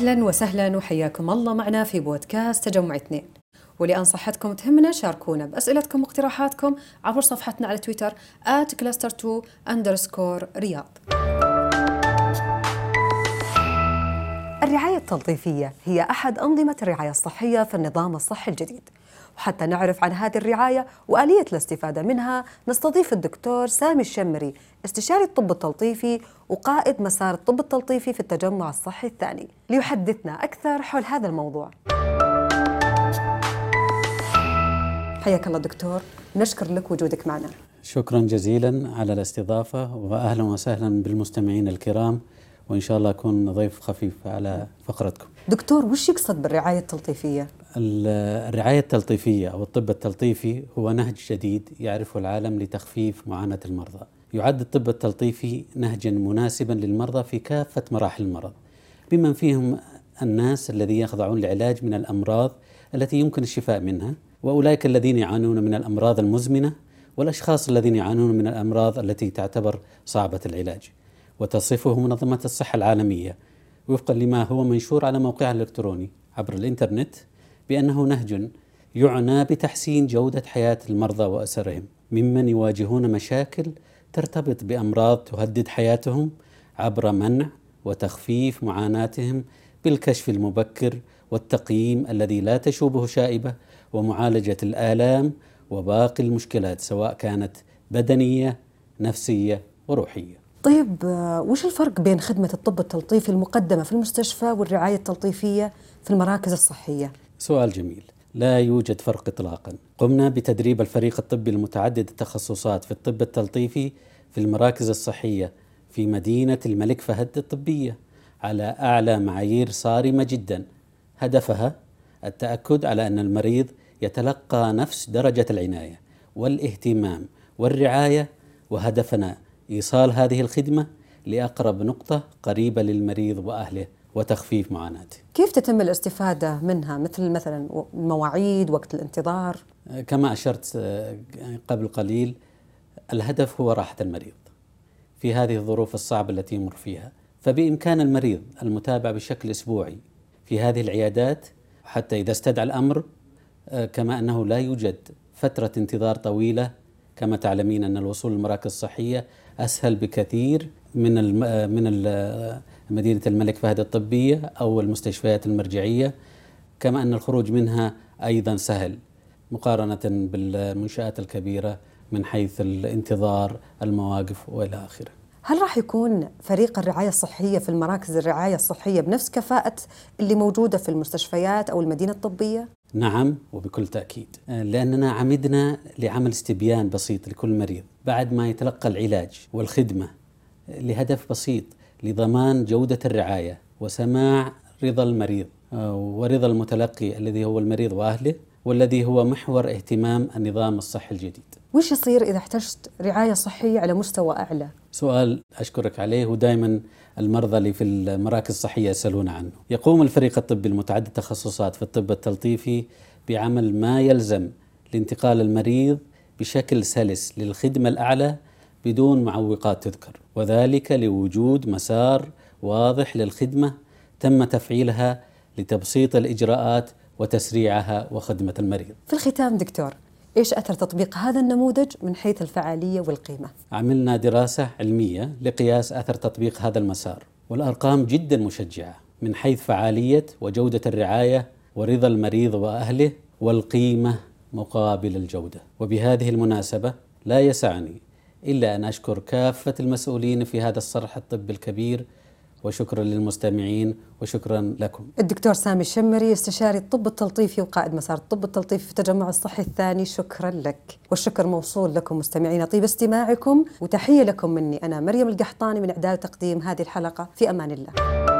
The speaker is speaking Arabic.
أهلا وسهلا وحياكم الله معنا في بودكاست تجمع اثنين. ولأن صحتكم تهمنا شاركونا بأسئلتكم واقتراحاتكم عبر صفحتنا على تويتر @cluster2 underscore الرعاية التلطيفية هي أحد أنظمة الرعاية الصحية في النظام الصحي الجديد. وحتى نعرف عن هذه الرعاية وآلية الاستفادة منها نستضيف الدكتور سامي الشمري استشاري الطب التلطيفي وقائد مسار الطب التلطيفي في التجمع الصحي الثاني ليحدثنا أكثر حول هذا الموضوع. حياك الله دكتور. نشكر لك وجودك معنا. شكرا جزيلا على الاستضافة وأهلا وسهلا بالمستمعين الكرام. وإن شاء الله أكون ضيف خفيف على فقرتكم. دكتور وش يقصد بالرعاية التلطيفية؟ الرعاية التلطيفية أو الطب التلطيفي هو نهج جديد يعرفه العالم لتخفيف معاناة المرضى. يعد الطب التلطيفي نهجا مناسبا للمرضى في كافة مراحل المرض بمن فيهم الناس الذين يخضعون لعلاج من الأمراض التي يمكن الشفاء منها وأولئك الذين يعانون من الأمراض المزمنة والأشخاص الذين يعانون من الأمراض التي تعتبر صعبة العلاج. وتصفه منظمة الصحة العالمية وفقا لما هو منشور على موقعها الإلكتروني عبر الإنترنت بأنه نهج يعنى بتحسين جودة حياة المرضى وأسرهم ممن يواجهون مشاكل ترتبط بأمراض تهدد حياتهم عبر منع وتخفيف معاناتهم بالكشف المبكر والتقييم الذي لا تشوبه شائبة ومعالجة الآلام وباقي المشكلات سواء كانت بدنية نفسية وروحية. طيب وش الفرق بين خدمة الطب التلطيفي المقدمة في المستشفى والرعاية التلطيفية في المراكز الصحية؟ سؤال جميل. لا يوجد فرق اطلاقا. قمنا بتدريب الفريق الطبي المتعدد التخصصات في الطب التلطيفي في المراكز الصحية في مدينة الملك فهد الطبية على أعلى معايير صارمة جدا. هدفها التأكد على أن المريض يتلقى نفس درجة العناية والإهتمام والرعاية وهدفنا إيصال هذه الخدمة لأقرب نقطة قريبة للمريض وأهله وتخفيف معاناته. كيف تتم الاستفادة منها مثل مثلا المواعيد، وقت الانتظار؟ كما أشرت آه، قبل قليل الهدف هو راحة المريض في هذه الظروف الصعبة التي يمر فيها، فبإمكان المريض المتابعه بشكل أسبوعي في هذه العيادات حتى إذا استدعى الأمر آه، كما أنه لا يوجد فترة انتظار طويلة كما تعلمين أن الوصول للمراكز الصحية أسهل بكثير من من مدينة الملك فهد الطبية أو المستشفيات المرجعية كما أن الخروج منها أيضا سهل مقارنة بالمنشآت الكبيرة من حيث الانتظار المواقف وإلى آخره. هل راح يكون فريق الرعاية الصحية في المراكز الرعاية الصحية بنفس كفاءة اللي موجودة في المستشفيات أو المدينة الطبية؟ نعم وبكل تأكيد لأننا عمدنا لعمل استبيان بسيط لكل مريض بعد ما يتلقى العلاج والخدمة لهدف بسيط لضمان جودة الرعاية وسماع رضا المريض آه، ورضا المتلقي الذي هو المريض وأهله والذي هو محور اهتمام النظام الصحي الجديد وش يصير إذا احتجت رعاية صحية على مستوى أعلى؟ سؤال أشكرك عليه ودائما المرضى اللي في المراكز الصحية يسألون عنه يقوم الفريق الطبي المتعدد التخصصات في الطب التلطيفي بعمل ما يلزم لانتقال المريض بشكل سلس للخدمة الأعلى بدون معوقات تذكر وذلك لوجود مسار واضح للخدمة تم تفعيلها لتبسيط الإجراءات وتسريعها وخدمة المريض في الختام دكتور إيش أثر تطبيق هذا النموذج من حيث الفعالية والقيمة؟ عملنا دراسة علمية لقياس أثر تطبيق هذا المسار، والأرقام جدا مشجعة من حيث فعالية وجودة الرعاية ورضا المريض وأهله والقيمة مقابل الجودة، وبهذه المناسبة لا يسعني إلا أن أشكر كافة المسؤولين في هذا الصرح الطبي الكبير وشكرا للمستمعين وشكرا لكم. الدكتور سامي الشمري استشاري الطب التلطيفي وقائد مسار الطب التلطيفي في التجمع الصحي الثاني. شكرا لك. والشكر موصول لكم مستمعينا طيب استماعكم وتحية لكم مني. أنا مريم القحطاني من إعداد تقديم هذه الحلقة. في أمان الله.